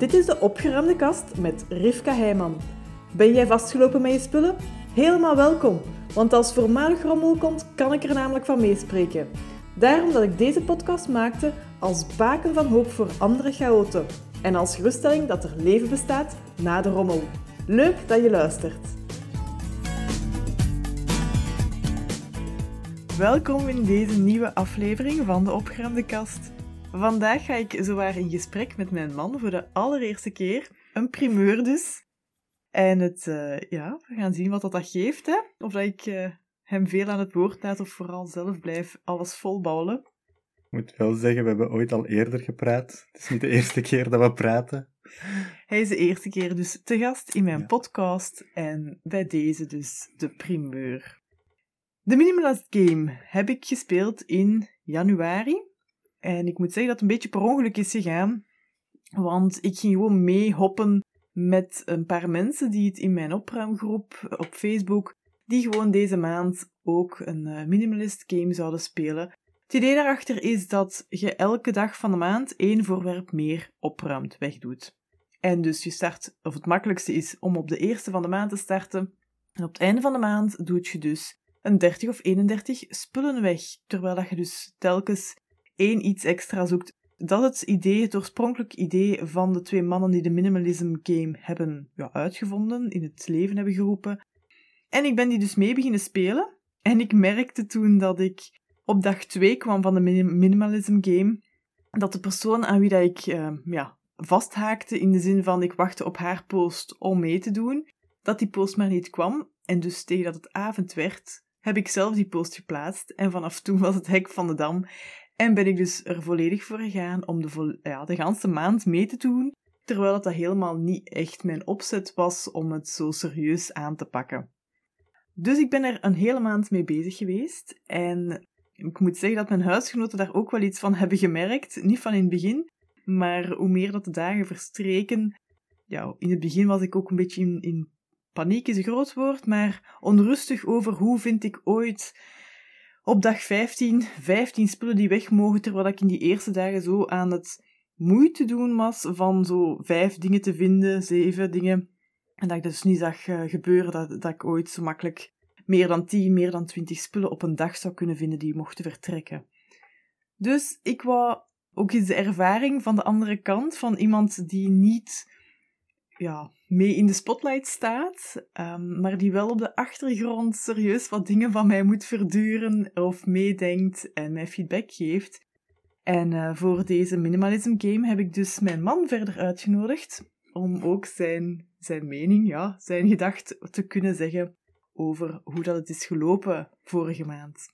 Dit is de opgeruimde kast met Rivka Heijman. Ben jij vastgelopen met je spullen? Helemaal welkom, want als voormalig rommel komt, kan ik er namelijk van meespreken. Daarom dat ik deze podcast maakte als baken van hoop voor andere chaoten en als geruststelling dat er leven bestaat na de rommel. Leuk dat je luistert. Welkom in deze nieuwe aflevering van de opgeruimde kast. Vandaag ga ik zowaar in gesprek met mijn man voor de allereerste keer. Een primeur dus. En het, uh, ja, we gaan zien wat dat, dat geeft, hè. Of dat ik uh, hem veel aan het woord laat of vooral zelf blijf alles volbouwen. Ik moet wel zeggen, we hebben ooit al eerder gepraat. Het is niet de eerste keer dat we praten. Hij is de eerste keer dus te gast in mijn ja. podcast en bij deze dus de primeur. De Minimalist Game heb ik gespeeld in januari. En ik moet zeggen dat het een beetje per ongeluk is gegaan. Want ik ging gewoon meehoppen met een paar mensen die het in mijn opruimgroep op Facebook, die gewoon deze maand ook een uh, minimalist game zouden spelen. Het idee daarachter is dat je elke dag van de maand één voorwerp meer opruimt, wegdoet. En dus je start, of het makkelijkste is om op de eerste van de maand te starten. En op het einde van de maand doet je dus een 30 of 31 spullen weg, terwijl dat je dus telkens één iets extra zoekt. Dat het idee, het oorspronkelijk idee van de twee mannen die de minimalism game hebben ja, uitgevonden, in het leven hebben geroepen. En ik ben die dus mee beginnen spelen. En ik merkte toen dat ik op dag 2 kwam van de minimalism game, dat de persoon aan wie dat ik uh, ja, vasthaakte, in de zin van ik wachtte op haar post om mee te doen, dat die post maar niet kwam. En dus tegen dat het avond werd, heb ik zelf die post geplaatst. En vanaf toen was het hek van de dam. En ben ik dus er volledig voor gegaan om de, ja, de ganse maand mee te doen, terwijl het dat helemaal niet echt mijn opzet was om het zo serieus aan te pakken. Dus ik ben er een hele maand mee bezig geweest en ik moet zeggen dat mijn huisgenoten daar ook wel iets van hebben gemerkt. Niet van in het begin, maar hoe meer dat de dagen verstreken. Ja, in het begin was ik ook een beetje in, in paniek is een groot woord, maar onrustig over hoe vind ik ooit op dag 15 15 spullen die weg mogen, terwijl ik in die eerste dagen zo aan het moeite doen was van zo vijf dingen te vinden, zeven dingen. En dat ik dus niet zag uh, gebeuren dat, dat ik ooit zo makkelijk meer dan 10, meer dan 20 spullen op een dag zou kunnen vinden die mochten vertrekken. Dus ik wou ook eens de ervaring van de andere kant, van iemand die niet ja, mee in de spotlight staat, um, maar die wel op de achtergrond serieus wat dingen van mij moet verduren of meedenkt en mij feedback geeft. En uh, voor deze minimalism game heb ik dus mijn man verder uitgenodigd om ook zijn, zijn mening, ja, zijn gedacht te kunnen zeggen over hoe dat het is gelopen vorige maand.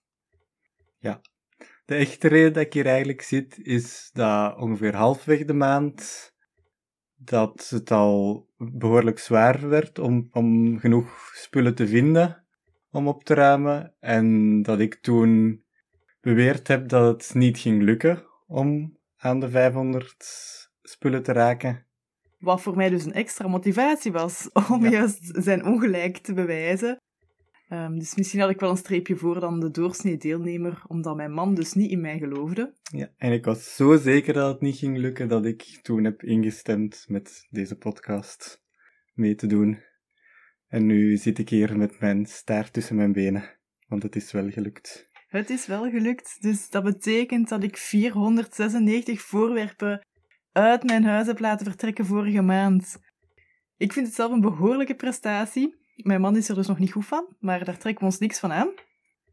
Ja, de echte reden dat ik hier eigenlijk zit is dat ongeveer halfweg de maand dat het al behoorlijk zwaar werd om, om genoeg spullen te vinden om op te ruimen. En dat ik toen beweerd heb dat het niet ging lukken om aan de 500 spullen te raken. Wat voor mij dus een extra motivatie was om ja. juist zijn ongelijk te bewijzen. Um, dus misschien had ik wel een streepje voor dan de doorsnee deelnemer, omdat mijn man dus niet in mij geloofde. Ja, en ik was zo zeker dat het niet ging lukken dat ik toen heb ingestemd met deze podcast mee te doen. En nu zit ik hier met mijn staart tussen mijn benen, want het is wel gelukt. Het is wel gelukt, dus dat betekent dat ik 496 voorwerpen uit mijn huis heb laten vertrekken vorige maand. Ik vind het zelf een behoorlijke prestatie. Mijn man is er dus nog niet goed van, maar daar trekken we ons niks van aan.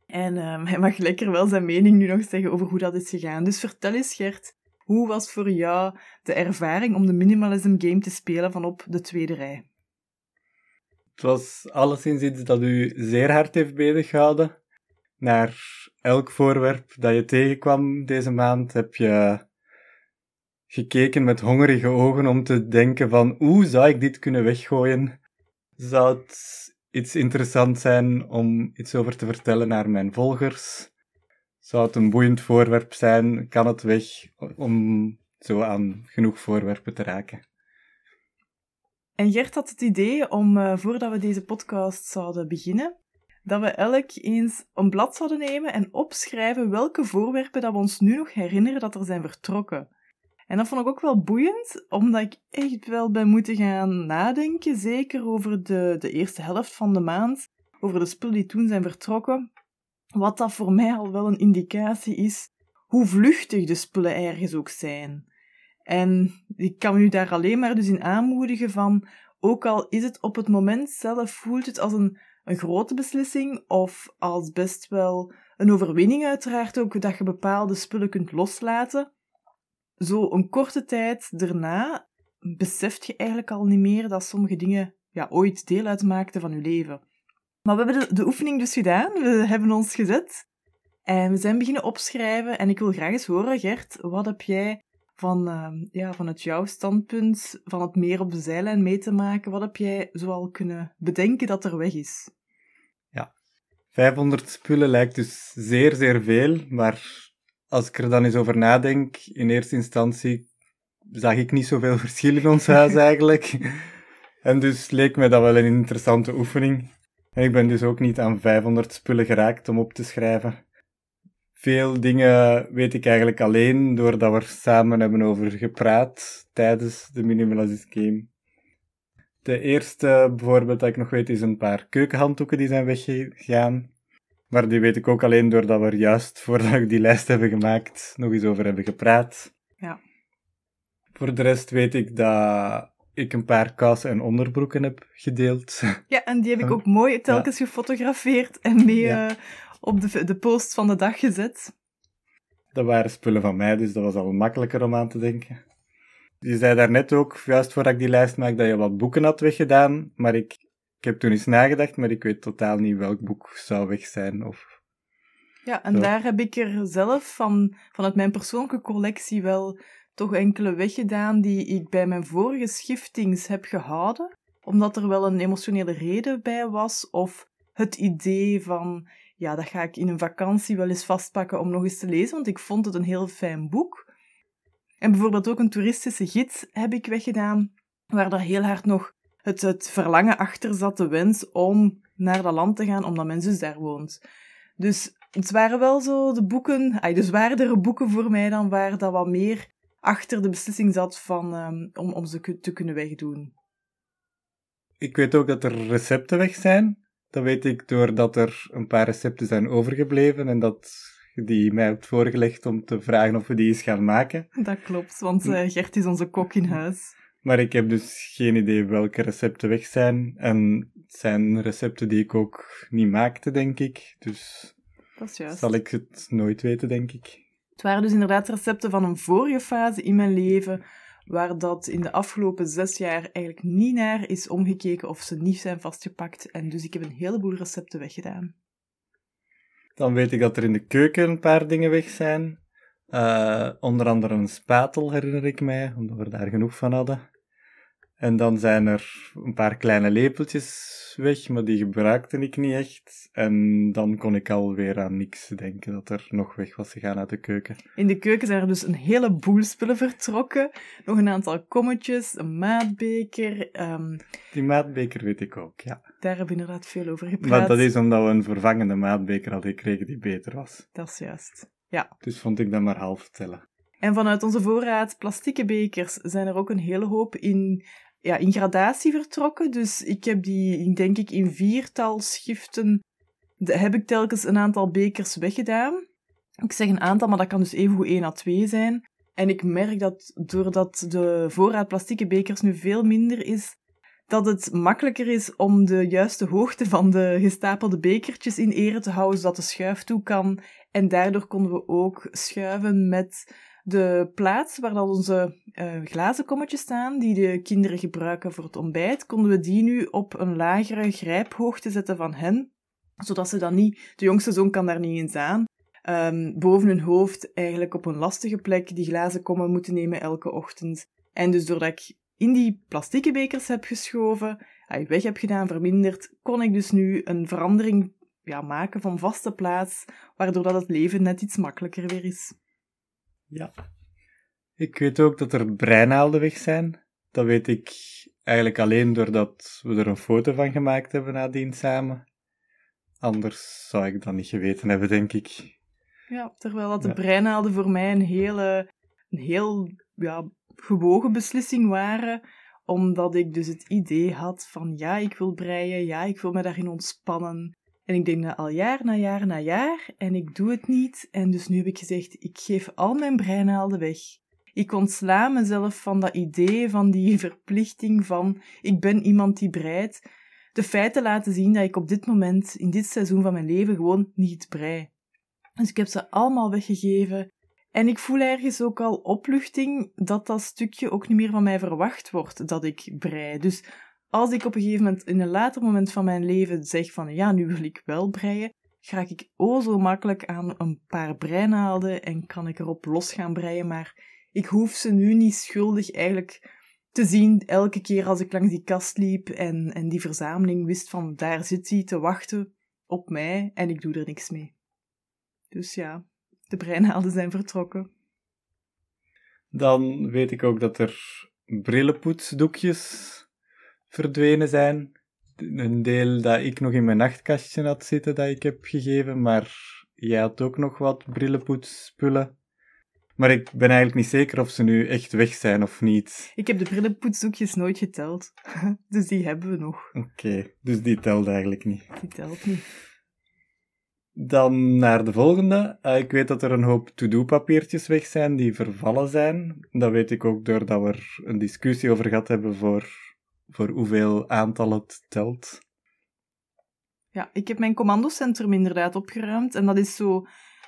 En um, hij mag lekker wel zijn mening nu nog zeggen over hoe dat is gegaan. Dus vertel eens, Gert, hoe was voor jou de ervaring om de minimalism game te spelen van op de tweede rij? Het was alleszins iets dat u zeer hard heeft beziggehouden. Naar elk voorwerp dat je tegenkwam deze maand heb je gekeken met hongerige ogen om te denken van hoe zou ik dit kunnen weggooien? Zou het iets interessants zijn om iets over te vertellen naar mijn volgers? Zou het een boeiend voorwerp zijn? Kan het weg om zo aan genoeg voorwerpen te raken? En Gert had het idee om, uh, voordat we deze podcast zouden beginnen, dat we elk eens een blad zouden nemen en opschrijven welke voorwerpen dat we ons nu nog herinneren dat er zijn vertrokken. En dat vond ik ook wel boeiend, omdat ik echt wel ben moeten gaan nadenken, zeker over de, de eerste helft van de maand, over de spullen die toen zijn vertrokken. Wat dat voor mij al wel een indicatie is hoe vluchtig de spullen ergens ook zijn. En ik kan u daar alleen maar dus in aanmoedigen van, ook al is het op het moment zelf, voelt het als een, een grote beslissing of als best wel een overwinning uiteraard ook, dat je bepaalde spullen kunt loslaten. Zo een korte tijd daarna beseft je eigenlijk al niet meer dat sommige dingen ja, ooit deel uitmaakten van je leven. Maar we hebben de, de oefening dus gedaan, we hebben ons gezet en we zijn beginnen opschrijven. En ik wil graag eens horen, Gert, wat heb jij van, uh, ja, vanuit jouw standpunt, van het meer op de zijlijn mee te maken, wat heb jij zoal kunnen bedenken dat er weg is? Ja, 500 spullen lijkt dus zeer, zeer veel, maar als ik er dan eens over nadenk, in eerste instantie zag ik niet zoveel verschil in ons huis eigenlijk. en dus leek mij dat wel een interessante oefening. En ik ben dus ook niet aan 500 spullen geraakt om op te schrijven. Veel dingen weet ik eigenlijk alleen doordat we er samen hebben over gepraat tijdens de Minimalist Game. De eerste bijvoorbeeld dat ik nog weet is een paar keukenhanddoeken die zijn weggegaan. Maar die weet ik ook alleen doordat we er juist voordat we die lijst hebben gemaakt nog eens over hebben gepraat. Ja. Voor de rest weet ik dat ik een paar kousen en onderbroeken heb gedeeld. Ja, en die heb ik ook mooi telkens gefotografeerd en mee ja. uh, op de, de post van de dag gezet. Dat waren spullen van mij, dus dat was al makkelijker om aan te denken. Je zei daarnet ook, juist voordat ik die lijst maakte, dat je wat boeken had weggedaan, maar ik, ik heb toen eens nagedacht, maar ik weet totaal niet welk boek zou weg zijn. Of... Ja, en Zo. daar heb ik er zelf van, vanuit mijn persoonlijke collectie wel toch enkele weggedaan die ik bij mijn vorige schiftings heb gehouden, omdat er wel een emotionele reden bij was, of het idee van, ja, dat ga ik in een vakantie wel eens vastpakken om nog eens te lezen, want ik vond het een heel fijn boek. En bijvoorbeeld ook een toeristische gids heb ik weggedaan, waar daar heel hard nog het, het verlangen achter zat, de wens om naar dat land te gaan, omdat mijn zus daar woont. Dus het waren wel zo de boeken, ay, de zwaardere boeken voor mij dan, waar dat wat meer achter de beslissing zat van, um, om, om ze te kunnen wegdoen. Ik weet ook dat er recepten weg zijn. Dat weet ik doordat er een paar recepten zijn overgebleven en dat je die mij hebt voorgelegd om te vragen of we die eens gaan maken. Dat klopt, want uh, Gert is onze kok in huis. Maar ik heb dus geen idee welke recepten weg zijn. En het zijn recepten die ik ook niet maakte, denk ik. Dus dat is juist. zal ik het nooit weten, denk ik. Het waren dus inderdaad recepten van een vorige fase in mijn leven, waar dat in de afgelopen zes jaar eigenlijk niet naar is omgekeken of ze niet zijn vastgepakt. En dus ik heb een heleboel recepten weggedaan. Dan weet ik dat er in de keuken een paar dingen weg zijn. Uh, onder andere een spatel herinner ik mij, omdat we daar genoeg van hadden. En dan zijn er een paar kleine lepeltjes weg, maar die gebruikte ik niet echt. En dan kon ik alweer aan niks denken dat er nog weg was gegaan uit de keuken. In de keuken zijn er dus een heleboel spullen vertrokken. Nog een aantal kommetjes, een maatbeker. Um... Die maatbeker weet ik ook, ja. Daar hebben we inderdaad veel over gepraat. Maar dat is omdat we een vervangende maatbeker hadden gekregen die beter was. Dat is juist, ja. Dus vond ik dat maar half tellen. En vanuit onze voorraad plastieke bekers zijn er ook een hele hoop in ja, in gradatie vertrokken. Dus ik heb die, denk ik, in viertal schiften heb ik telkens een aantal bekers weggedaan. Ik zeg een aantal, maar dat kan dus even goed 1 à 2 zijn. En ik merk dat doordat de voorraad plastieke bekers nu veel minder is, dat het makkelijker is om de juiste hoogte van de gestapelde bekertjes in ere te houden, zodat de schuif toe kan. En daardoor konden we ook schuiven met de plaats waar dat onze uh, glazen kommetjes staan, die de kinderen gebruiken voor het ontbijt, konden we die nu op een lagere grijphoogte zetten van hen, zodat ze dan niet, de jongste zoon kan daar niet eens aan, um, boven hun hoofd eigenlijk op een lastige plek die glazen kommen moeten nemen elke ochtend. En dus doordat ik in die plastieke bekers heb geschoven, weg heb gedaan, verminderd, kon ik dus nu een verandering ja, maken van vaste plaats, waardoor dat het leven net iets makkelijker weer is. Ja. Ik weet ook dat er breinaalden weg zijn. Dat weet ik eigenlijk alleen doordat we er een foto van gemaakt hebben nadien samen. Anders zou ik dat niet geweten hebben, denk ik. Ja, terwijl dat de ja. breinaalden voor mij een hele, een heel ja, gewogen beslissing waren, omdat ik dus het idee had van ja, ik wil breien, ja, ik wil me daarin ontspannen. En ik denk dat al jaar na jaar na jaar en ik doe het niet. En dus nu heb ik gezegd, ik geef al mijn breinaalden weg. Ik ontsla mezelf van dat idee, van die verplichting van ik ben iemand die breidt. De feiten laten zien dat ik op dit moment, in dit seizoen van mijn leven, gewoon niet brei. Dus ik heb ze allemaal weggegeven. En ik voel ergens ook al opluchting dat dat stukje ook niet meer van mij verwacht wordt, dat ik brei. Dus als ik op een gegeven moment, in een later moment van mijn leven, zeg van ja, nu wil ik wel breien, ga ik o zo makkelijk aan een paar breinaalden en kan ik erop los gaan breien, maar ik hoef ze nu niet schuldig eigenlijk te zien elke keer als ik langs die kast liep en, en die verzameling wist van daar zit hij te wachten op mij en ik doe er niks mee. Dus ja, de breinaalden zijn vertrokken. Dan weet ik ook dat er brillenpoetsdoekjes verdwenen zijn. Een deel dat ik nog in mijn nachtkastje had zitten dat ik heb gegeven, maar jij had ook nog wat brillenpoetsspullen. Maar ik ben eigenlijk niet zeker of ze nu echt weg zijn of niet. Ik heb de brillenpoetsdoekjes nooit geteld. dus die hebben we nog. Oké, dus die telt eigenlijk niet. Die telt niet. Dan naar de volgende. Uh, ik weet dat er een hoop to-do-papiertjes weg zijn die vervallen zijn. Dat weet ik ook doordat we er een discussie over gehad hebben voor, voor hoeveel aantal het telt. Ja, ik heb mijn commandocentrum inderdaad opgeruimd. En dat is zo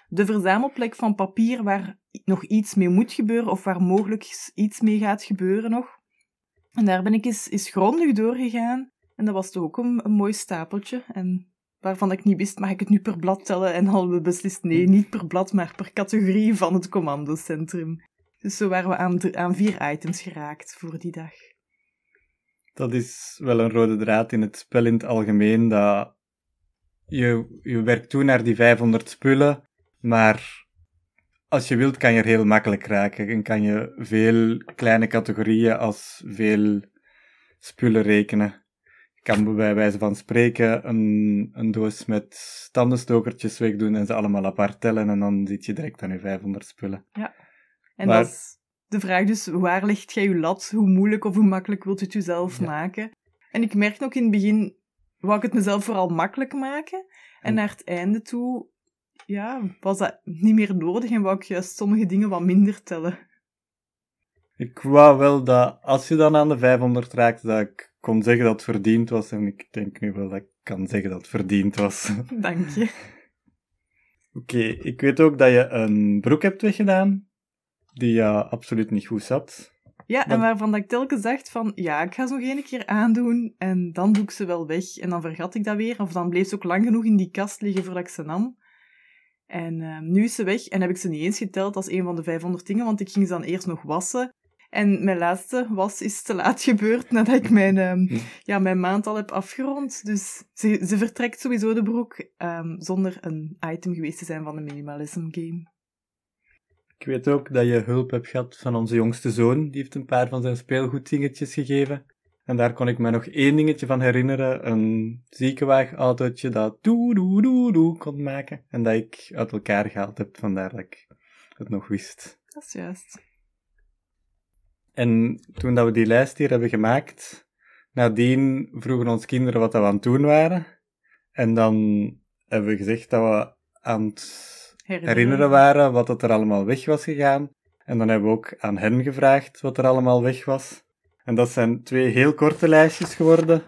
de verzamelplek van papier waar nog iets mee moet gebeuren of waar mogelijk iets mee gaat gebeuren nog. En daar ben ik eens, eens grondig doorgegaan. En dat was toch ook een, mooi stapeltje. En waarvan ik niet wist, mag ik het nu per blad tellen? En hadden we beslist, nee, niet per blad, maar per categorie van het commandocentrum. Dus zo waren we aan, aan vier items geraakt voor die dag. Dat is wel een rode draad in het spel in het algemeen, dat je, je werkt toe naar die 500 spullen, maar als je wilt kan je er heel makkelijk raken en kan je veel kleine categorieën als veel spullen rekenen kan bij wijze van spreken een, een doos met tandenstokertjes wegdoen en ze allemaal apart tellen en dan zit je direct aan je 500 spullen. Ja. En dat is de vraag dus, waar ligt jij je lat? Hoe moeilijk of hoe makkelijk wilt je het jezelf maken? En ik merk ook in het begin, wou ik het mezelf vooral makkelijk maken. En naar het einde toe, ja, was dat niet meer nodig en wou ik juist sommige dingen wat minder tellen. Ik wou wel dat, als je dan aan de 500 raakt, dat ik kon zeggen dat het verdiend was. En ik denk nu wel dat ik kan zeggen dat het verdiend was. Dank je. Oké, ik weet ook dat je een broek hebt weggedaan, die ja absoluut niet goed zat. Ja, en waarvan dat ik telkens dacht van, ja, ik ga ze nog één keer aandoen en dan doe ik ze wel weg. En dan vergat ik dat weer, of dan bleef ze ook lang genoeg in die kast liggen voordat ik ze nam. En uh, nu is ze weg en heb ik ze niet eens geteld als een van de 500 dingen, want ik ging ze dan eerst nog wassen. En mijn laatste was is te laat gebeurd nadat ik mijn, um, ja, mijn maand al heb afgerond. Dus ze, ze vertrekt sowieso de broek um, zonder een item geweest te zijn van de minimalism game. Ik weet ook dat je hulp hebt gehad van onze jongste zoon. Die heeft een paar van zijn speelgoeddingetjes gegeven. En daar kon ik me nog één dingetje van herinneren. Een ziekenwagenautootje dat doe doe doe doe kon maken. En dat ik uit elkaar gehaald heb, vandaar dat ik het nog wist. Dat is juist. En toen dat we die lijst hier hebben gemaakt, nadien vroegen ons kinderen wat we aan het doen waren. En dan hebben we gezegd dat we aan het herinneren, waren wat het er allemaal weg was gegaan. En dan hebben we ook aan hen gevraagd wat er allemaal weg was. En dat zijn twee heel korte lijstjes geworden.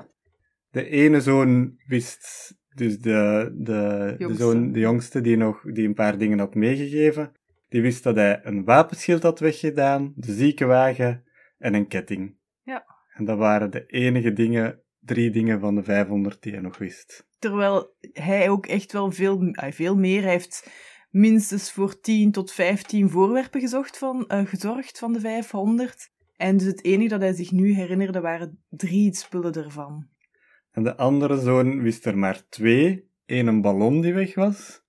De ene zoon wist, dus de, de, de, zoon, de jongste die nog die een paar dingen had meegegeven, die wist dat hij een wapenschild had weggedaan, de ziekenwagen en een ketting. Ja. En dat waren de enige dingen, drie dingen van de 500 die hij nog wist. Terwijl hij ook echt wel veel, veel meer heeft minstens voor 10 tot 15 voorwerpen gezocht van, uh, gezorgd van de 500. En dus het enige dat hij zich nu herinnerde waren drie spullen ervan. En de andere zoon wist er maar twee. Eén een ballon die weg was.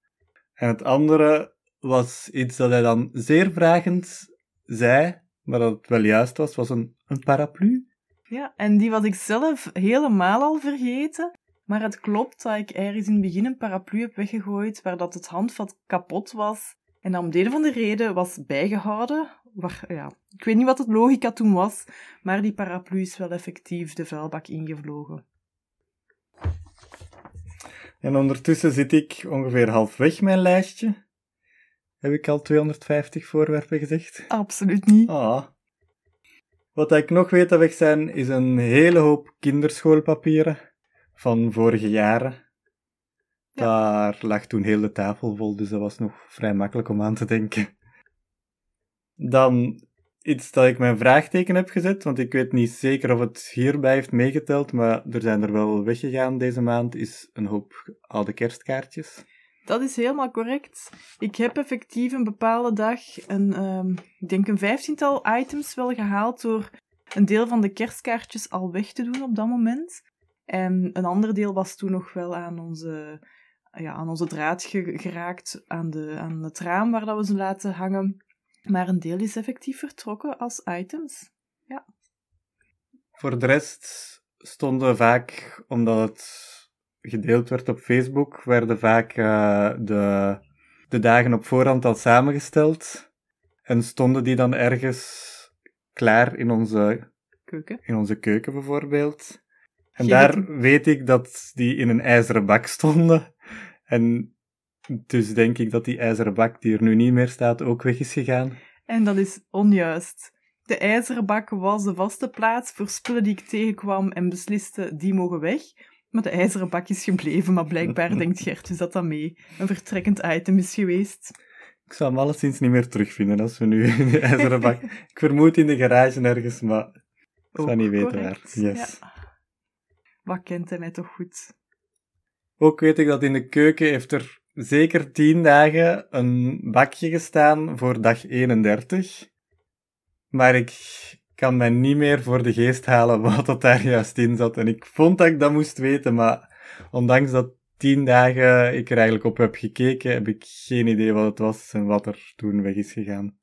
En het andere was iets dat hij dan zeer vragend zei, maar dat het wel juist was, was een, een paraplu. Ja, en die was ik zelf helemaal al vergeten. Maar het klopt dat ik ergens in het begin een paraplu heb weggegooid waar dat het handvat kapot was. En dat om de een of andere reden was bijgehouden, Waar, ja, ik weet niet wat het logica toen was, maar die paraplu is wel effectief de vuilbak ingevlogen. En ondertussen zit ik ongeveer halfweg mijn lijstje. Heb ik al 250 voorwerpen gezegd? Absoluut niet. Ah. Wat ik nog weet dat weg zijn, is een hele hoop kinderschoolpapieren van vorige jaren. Daar lag toen heel de tafel vol, dus dat was nog vrij makkelijk om aan te denken. Dan iets dat ik mijn vraagteken heb gezet, want ik weet niet zeker of het hierbij heeft meegeteld, maar er zijn er wel weggegaan deze maand, is een hoop oude kerstkaartjes. Dat is helemaal correct. Ik heb effectief een bepaalde dag een, um, ik denk een vijftiental items wel gehaald door een deel van de kerstkaartjes al weg te doen op dat moment. En een ander deel was toen nog wel aan onze, ja, aan onze draad geraakt, aan, de, aan het raam waar dat we ze laten hangen. Maar een deel is effectief vertrokken als items. Ja. Voor de rest stonden vaak, omdat het gedeeld werd op Facebook, werden vaak uh, de, de dagen op voorhand al samengesteld. En stonden die dan ergens klaar in onze keuken, in onze keuken bijvoorbeeld. En daar weet ik dat die in een ijzeren bak stonden. En dus denk ik dat die ijzeren bak die er nu niet meer staat ook weg is gegaan. En dat is onjuist. De ijzeren bak was de vaste plaats voor spullen die ik tegenkwam en besliste die mogen weg. Maar de ijzeren bak is gebleven, maar blijkbaar denkt Gert dus dat dat mee een vertrekkend item is geweest. Ik zou hem alleszins niet meer terugvinden als we nu in de ijzeren bak... ik vermoed in de garage ergens, maar ik zou niet weten waar. Yes. Ja. Wat kent hij mij toch goed? Ook weet ik dat in de keuken heeft er zeker tien dagen een bakje gestaan voor dag 31. Maar ik kan mij niet meer voor de geest halen wat dat daar juist in zat. En ik vond dat ik dat moest weten, maar ondanks dat tien dagen ik er eigenlijk op heb gekeken, heb ik geen idee wat het was en wat er toen weg is gegaan.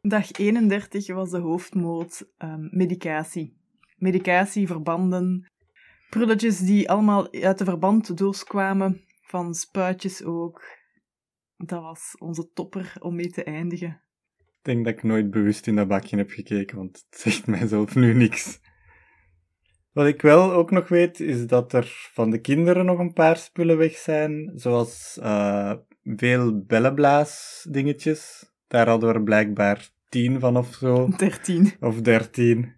Dag 31 was de hoofdmoot um, medicatie. Medicatie, verbanden, prulletjes die allemaal uit de verbanddoos kwamen, van spuitjes ook. Dat was onze topper om mee te eindigen. Ik denk dat ik nooit bewust in dat bakje heb gekeken, want het zegt mijzelf nu niks. Wat ik wel ook nog weet, is dat er van de kinderen nog een paar spullen weg zijn, zoals uh, veel bellenblaas dingetjes. Daar hadden we er blijkbaar tien van of zo. Dertien. Of dertien.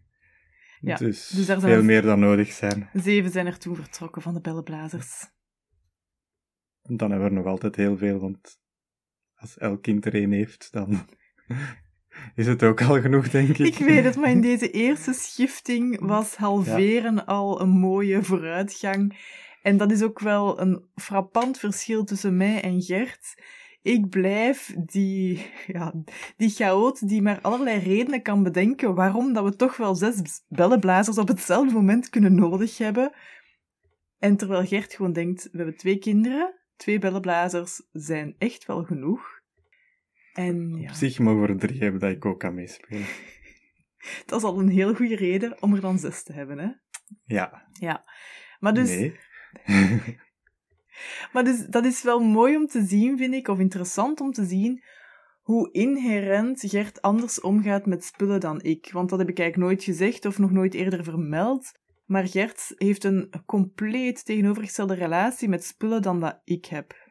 Ja, dus, dus er veel meer dan nodig zijn. Zeven zijn er toen vertrokken van de bellenblazers. Dan hebben we er nog altijd heel veel, want als elk kind er één heeft, dan is het ook al genoeg, denk ik. Ik weet het, maar in deze eerste schifting was halveren al een mooie vooruitgang. En dat is ook wel een frappant verschil tussen mij en Gert ik blijf die, ja, die chaot die maar allerlei redenen kan bedenken waarom dat we toch wel zes bellenblazers op hetzelfde moment kunnen nodig hebben. En terwijl Gert gewoon denkt, we hebben twee kinderen, twee bellenblazers zijn echt wel genoeg. En, ja. Op zich mogen we er drie hebben dat ik ook kan meespelen. dat is al een heel goede reden om er dan zes te hebben, hè? Ja. Ja. Maar dus... Nee. Maar dus, dat is wel mooi om te zien, vind ik, of interessant om te zien, hoe inherent Gert anders omgaat met spullen dan ik. Want dat heb ik eigenlijk nooit gezegd of nog nooit eerder vermeld. Maar Gert heeft een compleet tegenovergestelde relatie met spullen dan dat ik heb.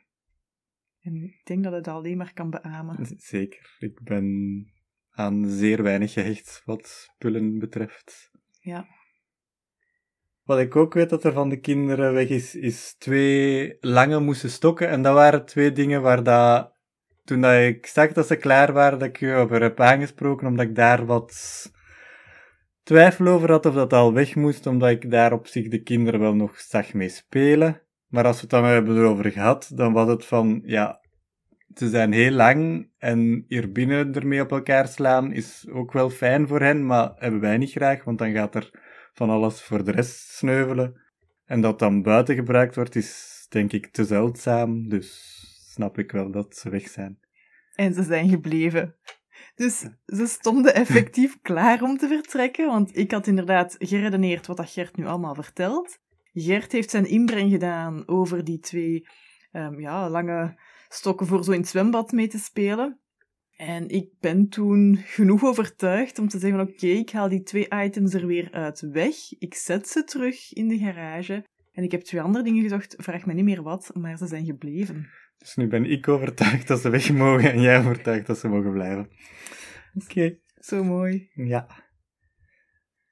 En ik denk dat het alleen maar kan beamen. Zeker. Ik ben aan zeer weinig gehecht wat spullen betreft. Ja. Wat ik ook weet dat er van de kinderen weg is, is twee lange moesten stokken. En dat waren twee dingen waar dat, toen dat ik zag dat ze klaar waren, dat ik je over heb aangesproken, omdat ik daar wat twijfel over had of dat al weg moest, omdat ik daar op zich de kinderen wel nog zag mee spelen. Maar als we het dan hebben erover gehad, dan was het van, ja, ze zijn heel lang en hier binnen ermee op elkaar slaan is ook wel fijn voor hen, maar hebben wij niet graag, want dan gaat er van alles voor de rest sneuvelen. En dat dan buiten gebruikt wordt, is denk ik te zeldzaam. Dus snap ik wel dat ze weg zijn. En ze zijn gebleven. Dus ze stonden effectief klaar om te vertrekken, want ik had inderdaad geredeneerd wat dat Gert nu allemaal vertelt. Gert heeft zijn inbreng gedaan over die twee um, ja, lange stokken voor zo in het zwembad mee te spelen. En ik ben toen genoeg overtuigd om te zeggen: oké, ik haal die twee items er weer uit weg. Ik zet ze terug in de garage. En ik heb twee andere dingen gezocht. Vraag me niet meer wat, maar ze zijn gebleven. Dus nu ben ik overtuigd dat ze weg mogen en jij overtuigd dat ze mogen blijven. Oké. Zo mooi. Ja.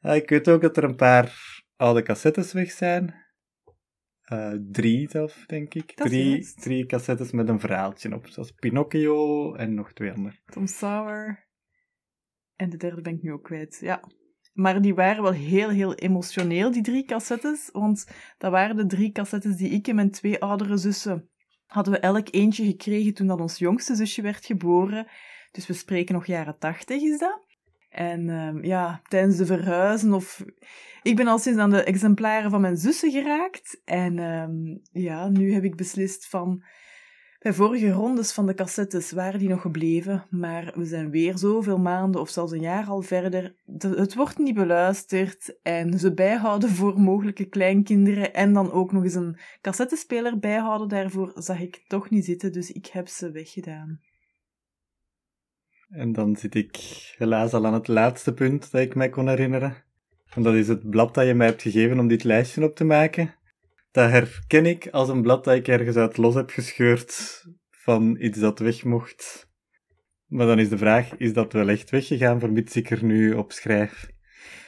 Ik weet ook dat er een paar oude cassettes weg zijn. Uh, drie zelf, denk ik. drie, drie cassettes met een verhaaltje op. Zoals Pinocchio en nog twee andere. Tom Sauer. En de derde ben ik nu ook kwijt. Ja. Maar die waren wel heel, heel emotioneel, die drie cassettes. Want dat waren de drie cassettes die ik en mijn twee oudere zussen hadden we elk eentje gekregen toen dat ons jongste zusje werd geboren. Dus we spreken nog jaren tachtig is dat. En um, ja, tijdens de verhuizen of... Ik ben al sinds aan de exemplaren van mijn zussen geraakt. En um, ja, nu heb ik beslist van... Bij vorige rondes van de cassettes waren die nog gebleven, maar we zijn weer zoveel maanden of zelfs een jaar al verder. Het wordt niet beluisterd en ze bijhouden voor mogelijke kleinkinderen en dan ook nog eens een cassettespeler bijhouden. Daarvoor zag ik toch niet zitten, dus ik heb ze weggedaan. En dan zit ik helaas al aan het laatste punt dat ik mij kon herinneren. En dat is het blad dat je mij hebt gegeven om dit lijstje op te maken. Dat herken ik als een blad dat ik ergens uit los heb gescheurd van iets dat weg mocht. Maar dan is de vraag, is dat wel echt weggegaan, vermits ik er nu op schrijf?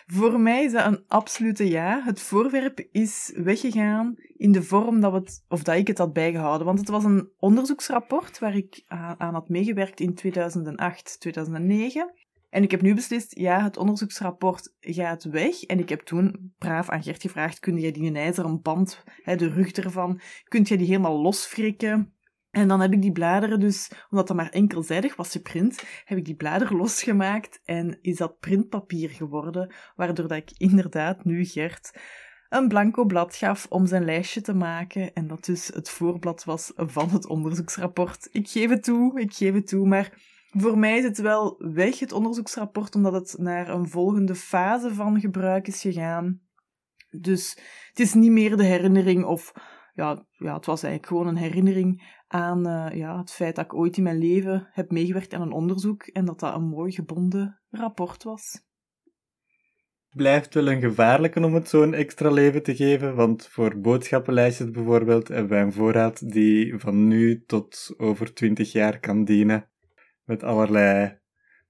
Voor mij is dat een absolute ja. Het voorwerp is weggegaan in de vorm dat, we of dat ik het had bijgehouden. Want het was een onderzoeksrapport waar ik aan had meegewerkt in 2008, 2009. En ik heb nu beslist, ja, het onderzoeksrapport gaat weg. En ik heb toen braaf aan Gert gevraagd, kun jij die ijzeren band, de rug ervan, kunt jij die helemaal losfrikken? En dan heb ik die bladeren dus, omdat dat maar enkelzijdig was geprint, heb ik die bladeren losgemaakt en is dat printpapier geworden, waardoor dat ik inderdaad nu Gert een blanco blad gaf om zijn lijstje te maken en dat dus het voorblad was van het onderzoeksrapport. Ik geef het toe, ik geef het toe, maar voor mij is het wel weg, het onderzoeksrapport, omdat het naar een volgende fase van gebruik is gegaan. Dus het is niet meer de herinnering of ja, ja, het was eigenlijk gewoon een herinnering aan uh, ja, het feit dat ik ooit in mijn leven heb meegewerkt aan een onderzoek en dat dat een mooi gebonden rapport was. Blijft wel een gevaarlijke om het zo'n extra leven te geven, want voor boodschappenlijstjes bijvoorbeeld hebben wij een voorraad die van nu tot over 20 jaar kan dienen, met allerlei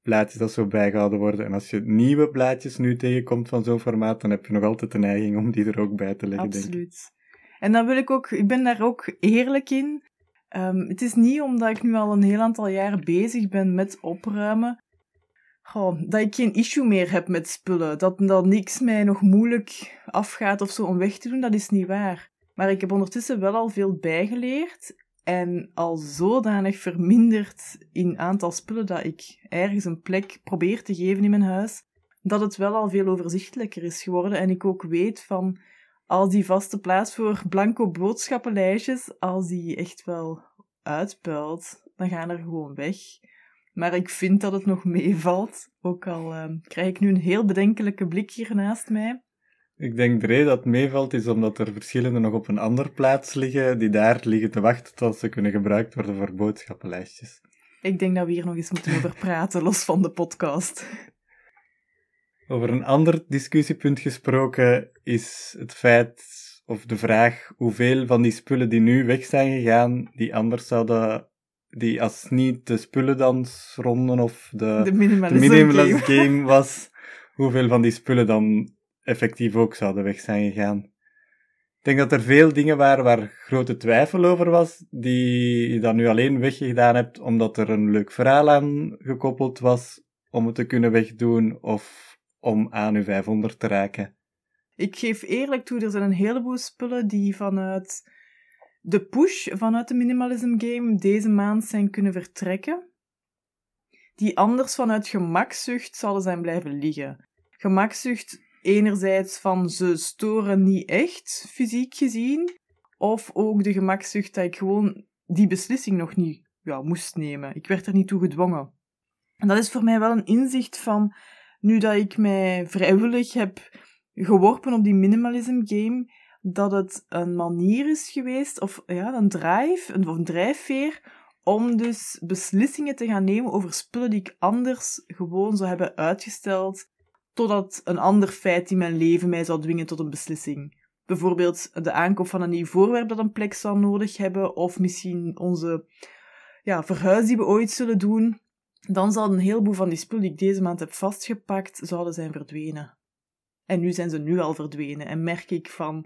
blaadjes dat zo bijgehouden worden. En als je nieuwe blaadjes nu tegenkomt van zo'n formaat, dan heb je nog altijd de neiging om die er ook bij te leggen. Absoluut. En dan wil ik ook, ik ben daar ook eerlijk in. Um, het is niet omdat ik nu al een heel aantal jaren bezig ben met opruimen, goh, dat ik geen issue meer heb met spullen. Dat, dat niks mij nog moeilijk afgaat of zo om weg te doen, dat is niet waar. Maar ik heb ondertussen wel al veel bijgeleerd en al zodanig verminderd in aantal spullen dat ik ergens een plek probeer te geven in mijn huis, dat het wel al veel overzichtelijker is geworden en ik ook weet van als die vaste plaats voor blanco boodschappenlijstjes, als die echt wel uitpuilt, dan gaan er gewoon weg. Maar ik vind dat het nog meevalt, ook al uh, krijg ik nu een heel bedenkelijke blik hier naast mij. Ik denk de reden dat het meevalt is omdat er verschillende nog op een andere plaats liggen, die daar liggen te wachten tot ze kunnen gebruikt worden voor boodschappenlijstjes. Ik denk dat we hier nog eens moeten over praten, los van de podcast. Over een ander discussiepunt gesproken is het feit, of de vraag, hoeveel van die spullen die nu weg zijn gegaan, die anders zouden, die als niet de spullendansronde of de, de minimalist, game. game was, hoeveel van die spullen dan effectief ook zouden weg zijn gegaan. Ik denk dat er veel dingen waren waar grote twijfel over was, die je dan nu alleen weggedaan hebt omdat er een leuk verhaal aan gekoppeld was om het te kunnen wegdoen, of om aan uw 500 te raken? Ik geef eerlijk toe, er zijn een heleboel spullen die vanuit de push, vanuit de minimalism game, deze maand zijn kunnen vertrekken. Die anders vanuit gemakzucht zouden zijn blijven liggen. Gemakzucht enerzijds van ze storen niet echt, fysiek gezien, of ook de gemakzucht dat ik gewoon die beslissing nog niet ja, moest nemen. Ik werd er niet toe gedwongen. En dat is voor mij wel een inzicht van nu dat ik mij vrijwillig heb geworpen op die minimalism game, dat het een manier is geweest, of ja, een drive, een, of een drijfveer, om dus beslissingen te gaan nemen over spullen die ik anders gewoon zou hebben uitgesteld, totdat een ander feit in mijn leven mij zou dwingen tot een beslissing. Bijvoorbeeld de aankoop van een nieuw voorwerp dat een plek zou nodig hebben, of misschien onze ja, verhuis die we ooit zullen doen. Dan zal een heleboel van die spullen die ik deze maand heb vastgepakt, zouden zijn verdwenen. En nu zijn ze nu al verdwenen. En merk ik van,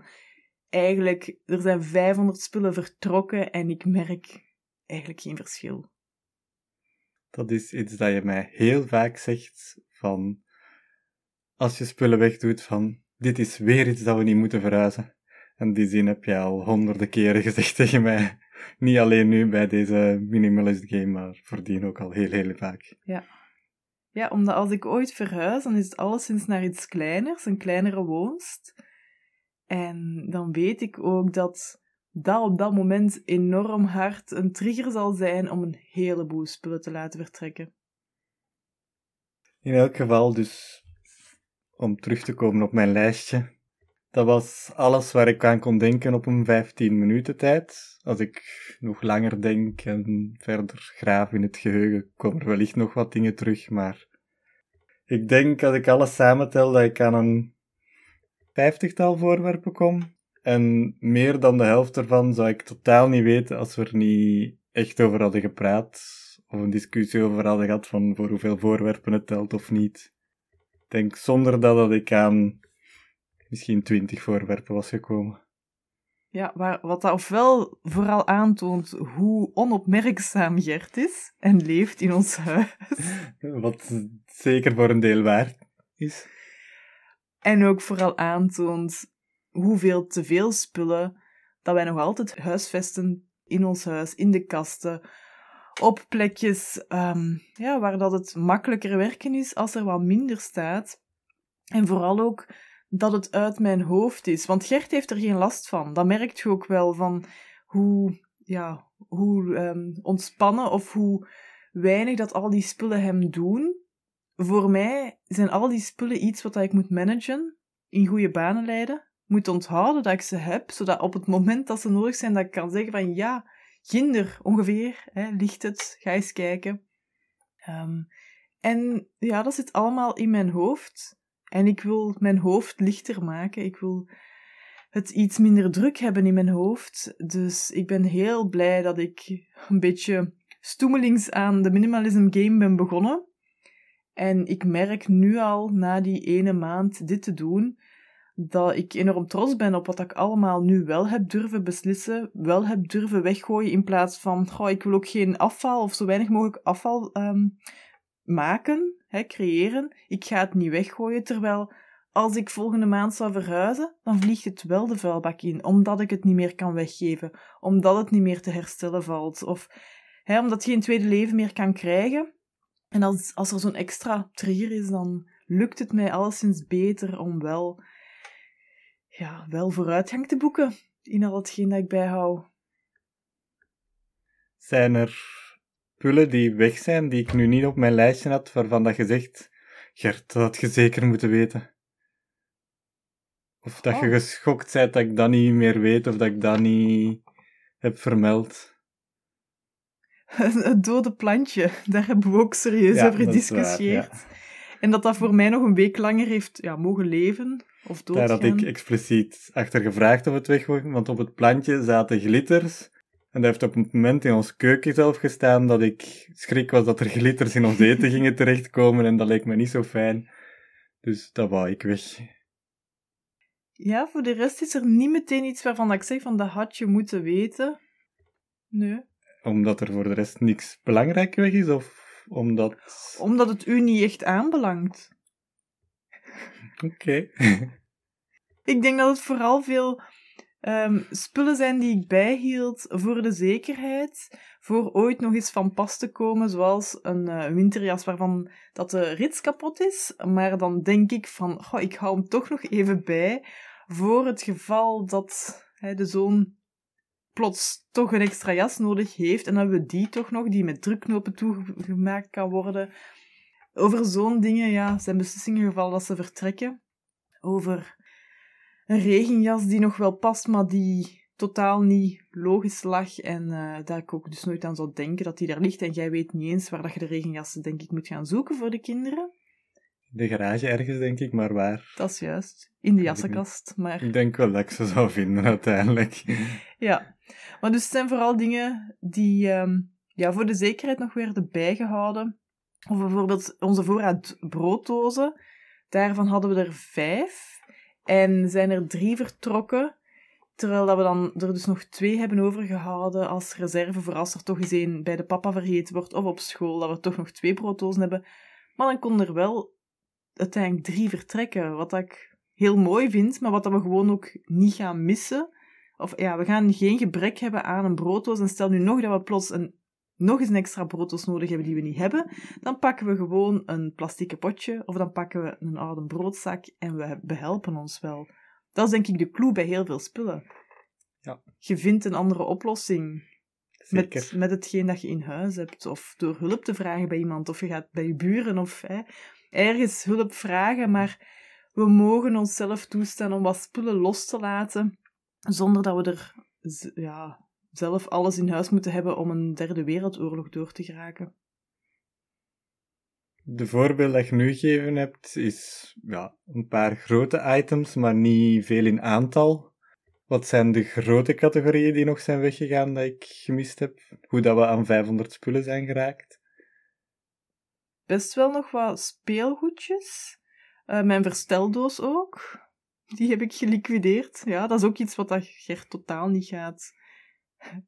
eigenlijk, er zijn 500 spullen vertrokken en ik merk eigenlijk geen verschil. Dat is iets dat je mij heel vaak zegt van, als je spullen wegdoet, van, dit is weer iets dat we niet moeten verhuizen. En die zin heb je al honderden keren gezegd tegen mij. Niet alleen nu bij deze minimalist game, maar voordien ook al heel, heel vaak. Ja. Ja, omdat als ik ooit verhuis, dan is het alleszins naar iets kleiners, een kleinere woonst. En dan weet ik ook dat dat op dat moment enorm hard een trigger zal zijn om een heleboel spullen te laten vertrekken. In elk geval, dus om terug te komen op mijn lijstje. Dat was alles waar ik aan kon denken op een 15 minuten tijd. Als ik nog langer denk en verder graaf in het geheugen, komen er wellicht nog wat dingen terug, maar ik denk als ik alles samentel dat ik aan een vijftigtal voorwerpen kom. En meer dan de helft ervan zou ik totaal niet weten als we er niet echt over hadden gepraat. Of een discussie over hadden gehad van voor hoeveel voorwerpen het telt of niet. Ik denk zonder dat, dat ik aan misschien twintig voorwerpen was gekomen. Ja, waar, wat dat ofwel vooral aantoont hoe onopmerkzaam Gert is en leeft in ons huis. Wat zeker voor een deel waar is. En ook vooral aantoont hoeveel te veel spullen dat wij nog altijd huisvesten in ons huis, in de kasten, op plekjes um, ja, waar dat het makkelijker werken is als er wat minder staat. En vooral ook dat het uit mijn hoofd is. Want Gert heeft er geen last van. Dat merkt je ook wel van hoe, ja, hoe um, ontspannen of hoe weinig dat al die spullen hem doen. Voor mij zijn al die spullen iets wat ik moet managen, in goede banen leiden, moet onthouden dat ik ze heb, zodat op het moment dat ze nodig zijn, dat ik kan zeggen van ja, ginder ongeveer, hè, ligt het, ga eens kijken. Um, en ja, dat zit allemaal in mijn hoofd. En ik wil mijn hoofd lichter maken. Ik wil het iets minder druk hebben in mijn hoofd. Dus ik ben heel blij dat ik een beetje stoemelings aan de minimalism game ben begonnen. En ik merk nu al, na die ene maand dit te doen, dat ik enorm trots ben op wat ik allemaal nu wel heb durven beslissen, wel heb durven weggooien, in plaats van, goh, ik wil ook geen afval of zo weinig mogelijk afval um, maken, hè, creëren. Ik ga het niet weggooien, terwijl als ik volgende maand zou verhuizen, dan vliegt het wel de vuilbak in, omdat ik het niet meer kan weggeven, omdat het niet meer te herstellen valt, of hè, omdat je geen tweede leven meer kan krijgen. En als, als er zo'n extra trigger is, dan lukt het mij alleszins beter om wel, ja, wel vooruitgang te boeken in al hetgeen dat ik bijhoud. Zijn er spullen die weg zijn, die ik nu niet op mijn lijstje had, waarvan dat je zegt, Gert, dat had je zeker moeten weten. Of dat je oh. geschokt bent dat ik dat niet meer weet, of dat ik dat niet heb vermeld. Het dode plantje, daar hebben we ook serieus over gediscussieerd. En dat dat voor mij nog een week langer heeft ja, mogen leven, of doodgaan. Daar had ik expliciet achter gevraagd of het weg want op het plantje zaten glitters en dat heeft op een moment in ons keuken zelf gestaan dat ik schrik was dat er glitters in ons eten gingen terechtkomen en dat leek me niet zo fijn. Dus dat wou ik weg. Ja, voor de rest is er niet meteen iets waarvan ik zeg van dat had je moeten weten. Nee. Omdat er voor de rest niks belangrijk weg is of omdat... Omdat het u niet echt aanbelangt. Oké. ik denk dat het vooral veel um, spullen zijn die ik bijhield voor de zekerheid, voor ooit nog eens van pas te komen, zoals een uh, winterjas waarvan dat de rits kapot is. Maar dan denk ik van, goh, ik hou hem toch nog even bij, voor het geval dat hè, de zoon plots toch een extra jas nodig heeft, en dan hebben we die toch nog, die met drukknopen toegemaakt kan worden. Over zo'n dingen, ja, zijn beslissingen gevallen dat ze vertrekken. Over een regenjas die nog wel past, maar die totaal niet logisch lag en uh, dat ik ook dus nooit aan zou denken dat die daar ligt en jij weet niet eens waar dat je de regenjassen denk ik moet gaan zoeken voor de kinderen. De garage ergens, denk ik, maar waar? Dat is juist. In de jassenkast, maar... Ik denk wel dat ik ze zou vinden, uiteindelijk. ja. Maar dus het zijn vooral dingen die um, ja, voor de zekerheid nog werden bijgehouden. Of bijvoorbeeld onze voorraad brooddozen. Daarvan hadden we er vijf. En zijn er drie vertrokken. Terwijl dat we dan er dus nog twee hebben overgehouden als reserve voor als er toch eens een bij de papa vergeten wordt of op school, dat we toch nog twee brooddozen hebben. Maar dan kon er wel uiteindelijk drie vertrekken, wat ik heel mooi vind, maar wat we gewoon ook niet gaan missen. Of ja, we gaan geen gebrek hebben aan een brooddoos en stel nu nog dat we plots een nog eens een extra brooddoos nodig hebben die we niet hebben, dan pakken we gewoon een plastieke potje of dan pakken we een oude broodzak en we behelpen ons wel. Dat is denk ik de clue bij heel veel spullen. Ja. Je vindt een andere oplossing met, met hetgeen dat je in huis hebt, of door hulp te vragen bij iemand, of je gaat bij je buren of hè, ergens hulp vragen, maar we mogen onszelf toestaan om wat spullen los te laten, zonder dat we er ja, zelf alles in huis moeten hebben om een derde wereldoorlog door te geraken. De voorbeeld dat je nu gegeven hebt, is ja, een paar grote items, maar niet veel in aantal. Wat zijn de grote categorieën die nog zijn weggegaan dat ik gemist heb? Hoe dat we aan 500 spullen zijn geraakt? Best wel nog wat speelgoedjes. Uh, mijn versteldoos ook. Die heb ik geliquideerd. Ja, dat is ook iets wat dat Gert totaal niet gaat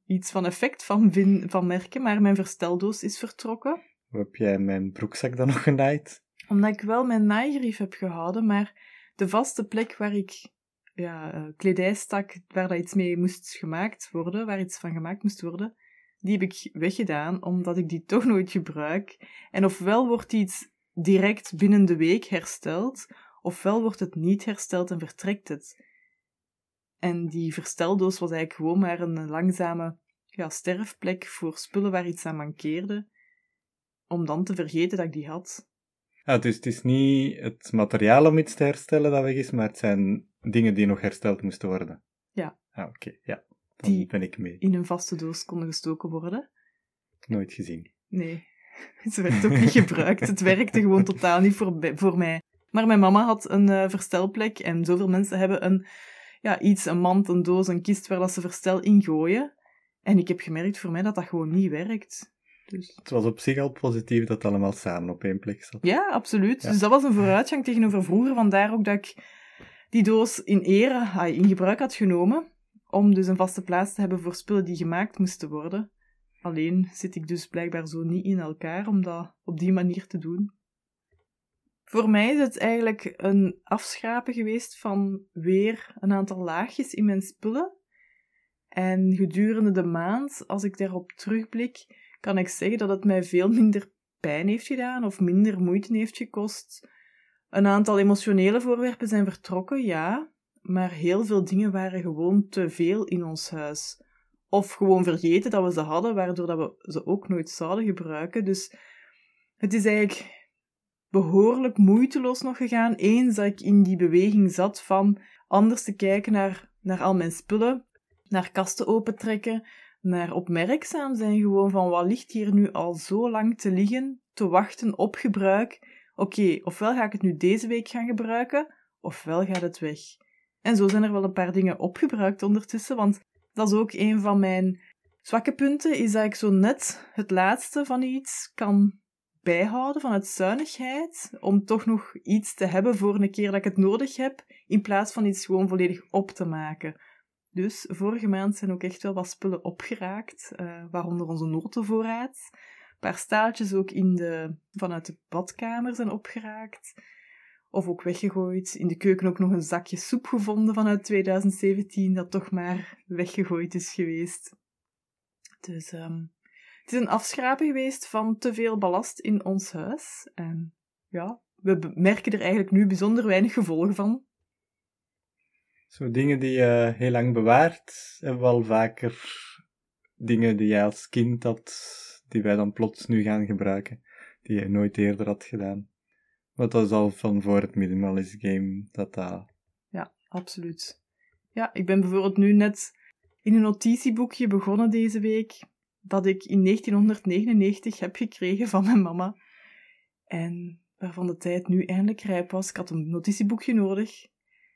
iets van effect van, van merken, maar mijn versteldoos is vertrokken. Hoe heb jij mijn broekzak dan nog genaaid? Omdat ik wel mijn naaigrief heb gehouden, maar de vaste plek waar ik ja, uh, kledij stak, waar dat iets mee moest gemaakt worden, waar iets van gemaakt moest worden, die heb ik weggedaan, omdat ik die toch nooit gebruik. En ofwel wordt iets direct binnen de week hersteld, ofwel wordt het niet hersteld en vertrekt het. En die versteldoos was eigenlijk gewoon maar een langzame ja, sterfplek voor spullen waar iets aan mankeerde, om dan te vergeten dat ik die had. Ah, dus het is niet het materiaal om iets te herstellen dat weg is, maar het zijn dingen die nog hersteld moesten worden. Ja. Ah, oké, ja. Dan die ben ik mee. in een vaste doos konden gestoken worden. Nooit gezien. Nee, ze werd ook niet gebruikt. Het werkte gewoon totaal niet voor, voor mij. Maar mijn mama had een uh, verstelplek en zoveel mensen hebben een ja, iets, een mand, een doos, een kist waar dat ze verstel ingooien. En ik heb gemerkt voor mij dat dat gewoon niet werkt. Dus... Het was op zich al positief dat het allemaal samen op één plek zat. Ja, absoluut. Dus dat was een vooruitgang tegenover vroeger. Vandaar ook dat ik die doos in ere in gebruik had genomen. Om dus een vaste plaats te hebben voor spullen die gemaakt moesten worden. Alleen zit ik dus blijkbaar zo niet in elkaar om dat op die manier te doen. Voor mij is het eigenlijk een afschrapen geweest van weer een aantal laagjes in mijn spullen. En gedurende de maand, als ik daarop terugblik, kan ik zeggen dat het mij veel minder pijn heeft gedaan of minder moeite heeft gekost. Een aantal emotionele voorwerpen zijn vertrokken, ja, maar heel veel dingen waren gewoon te veel in ons huis. Of gewoon vergeten dat we ze hadden, waardoor dat we ze ook nooit zouden gebruiken. Dus het is eigenlijk behoorlijk moeiteloos nog gegaan, eens dat ik in die beweging zat van anders te kijken naar, naar al mijn spullen, naar kasten opentrekken, naar opmerkzaam zijn gewoon van wat ligt hier nu al zo lang te liggen, te wachten op gebruik. Oké, ofwel ga ik het nu deze week gaan gebruiken, ofwel gaat het weg. En zo zijn er wel een paar dingen opgebruikt ondertussen, want dat is ook een van mijn zwakke punten, is dat ik zo net het laatste van iets kan bijhouden vanuit zuinigheid, om toch nog iets te hebben voor een keer dat ik het nodig heb, in plaats van iets gewoon volledig op te maken. Dus vorige maand zijn ook echt wel wat spullen opgeraakt, uh, waaronder onze notenvoorraad. Een paar staaltjes ook in de, vanuit de badkamer zijn opgeraakt. Of ook weggegooid. In de keuken ook nog een zakje soep gevonden vanuit 2017, dat toch maar weggegooid is geweest. Dus um, het is een afschrapen geweest van te veel ballast in ons huis. En ja, we merken er eigenlijk nu bijzonder weinig gevolgen van. Zo dingen die je heel lang bewaart, hebben wel vaker dingen die jij als kind had, die wij dan plots nu gaan gebruiken, die je nooit eerder had gedaan. Wat dat is al van voor het minimalist game, dat dat... Ja, absoluut. Ja, ik ben bijvoorbeeld nu net in een notitieboekje begonnen deze week, dat ik in 1999 heb gekregen van mijn mama. En waarvan de tijd nu eindelijk rijp was. Ik had een notitieboekje nodig.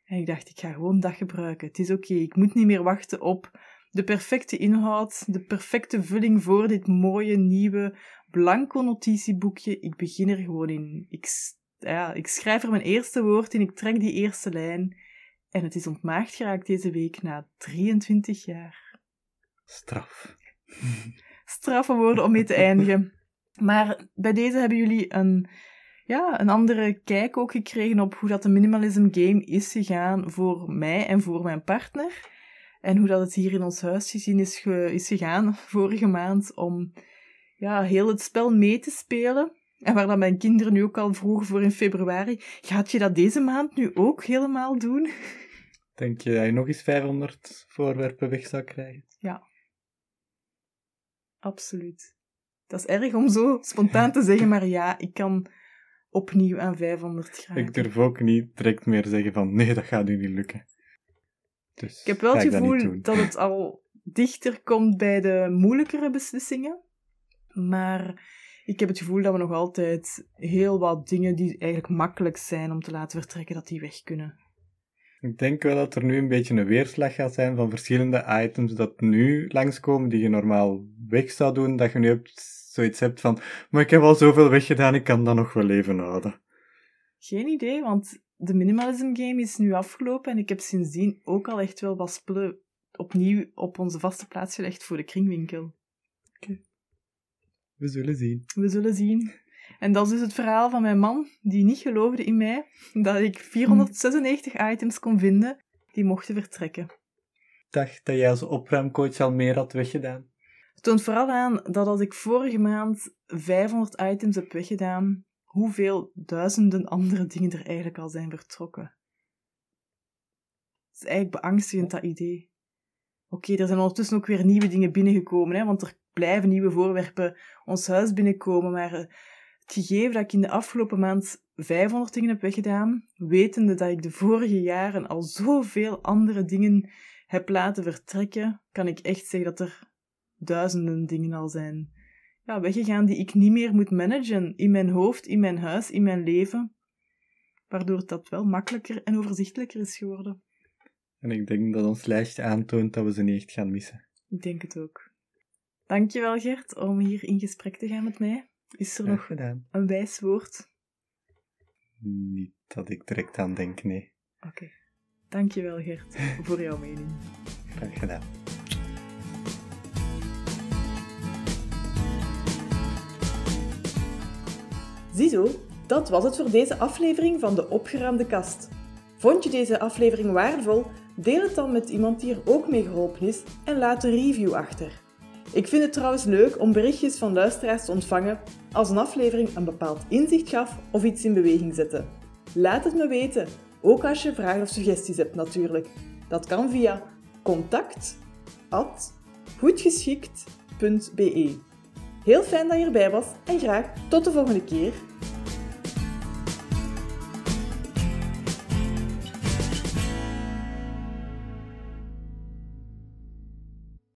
En ik dacht, ik ga gewoon dat gebruiken. Het is oké, ik moet niet meer wachten op de perfecte inhoud, de perfecte vulling voor dit mooie, nieuwe, blanco notitieboekje. Ik begin er gewoon in. Ik, ja, ik schrijf er mijn eerste woord in, ik trek die eerste lijn. En het is ontmaagd geraakt deze week na 23 jaar. Straf. Straffe woorden om mee te eindigen. Maar bij deze hebben jullie een, ja, een andere kijk ook gekregen op hoe dat de minimalism game is gegaan voor mij en voor mijn partner. En hoe dat het hier in ons huis gezien is, is gegaan vorige maand om ja, heel het spel mee te spelen. En waar dan mijn kinderen nu ook al vroegen voor in februari. Gaat je dat deze maand nu ook helemaal doen? Denk je dat je nog eens 500 voorwerpen weg zou krijgen? Ja. Absoluut. Dat is erg om zo spontaan te zeggen, maar ja, ik kan opnieuw aan 500 graden. Ik durf ook niet direct meer zeggen van nee, dat gaat nu niet lukken. Dus ik heb wel het gevoel dat het al dichter komt bij de moeilijkere beslissingen. Maar ik heb het gevoel dat we nog altijd heel wat dingen die eigenlijk makkelijk zijn om te laten vertrekken, dat die weg kunnen. Ik denk wel dat er nu een beetje een weerslag gaat zijn van verschillende items dat nu langskomen die je normaal weg zou doen, dat je nu hebt, zoiets hebt van, maar ik heb al zoveel weggedaan, ik kan dat nog wel even houden. Geen idee, want de minimalism game is nu afgelopen en ik heb sindsdien ook al echt wel wat spullen opnieuw op onze vaste plaats gelegd voor de kringwinkel. We zullen zien. We zullen zien. En dat is dus het verhaal van mijn man, die niet geloofde in mij dat ik 496 items kon vinden die mochten vertrekken. Ik dacht dat jij als opruimcoach al meer had weggedaan. Het toont vooral aan dat als ik vorige maand 500 items heb weggedaan, hoeveel duizenden andere dingen er eigenlijk al zijn vertrokken. Het is eigenlijk beangstigend, dat idee. Oké, er zijn ondertussen ook weer nieuwe dingen binnengekomen, hè, want er blijven nieuwe voorwerpen ons huis binnenkomen, maar eh, het gegeven dat ik in de afgelopen maand 500 dingen heb weggedaan, wetende dat ik de vorige jaren al zoveel andere dingen heb laten vertrekken, kan ik echt zeggen dat er duizenden dingen al zijn ja, weggegaan die ik niet meer moet managen in mijn hoofd, in mijn huis, in mijn leven. Waardoor dat wel makkelijker en overzichtelijker is geworden. En ik denk dat ons lijstje aantoont dat we ze niet echt gaan missen. Ik denk het ook. Dankjewel Gert om hier in gesprek te gaan met mij. Is er nog gedaan. een wijs woord? Niet dat ik direct aan denk, nee. Oké. Okay. Dankjewel Gert voor jouw mening. Graag gedaan. Ziezo, dat was het voor deze aflevering van de Opgeruimde Kast. Vond je deze aflevering waardevol? Deel het dan met iemand die er ook mee geholpen is en laat een review achter. Ik vind het trouwens leuk om berichtjes van luisteraars te ontvangen als een aflevering een bepaald inzicht gaf of iets in beweging zette. Laat het me weten, ook als je vragen of suggesties hebt natuurlijk. Dat kan via contact@goedgeschikt.be. Heel fijn dat je erbij was en graag tot de volgende keer.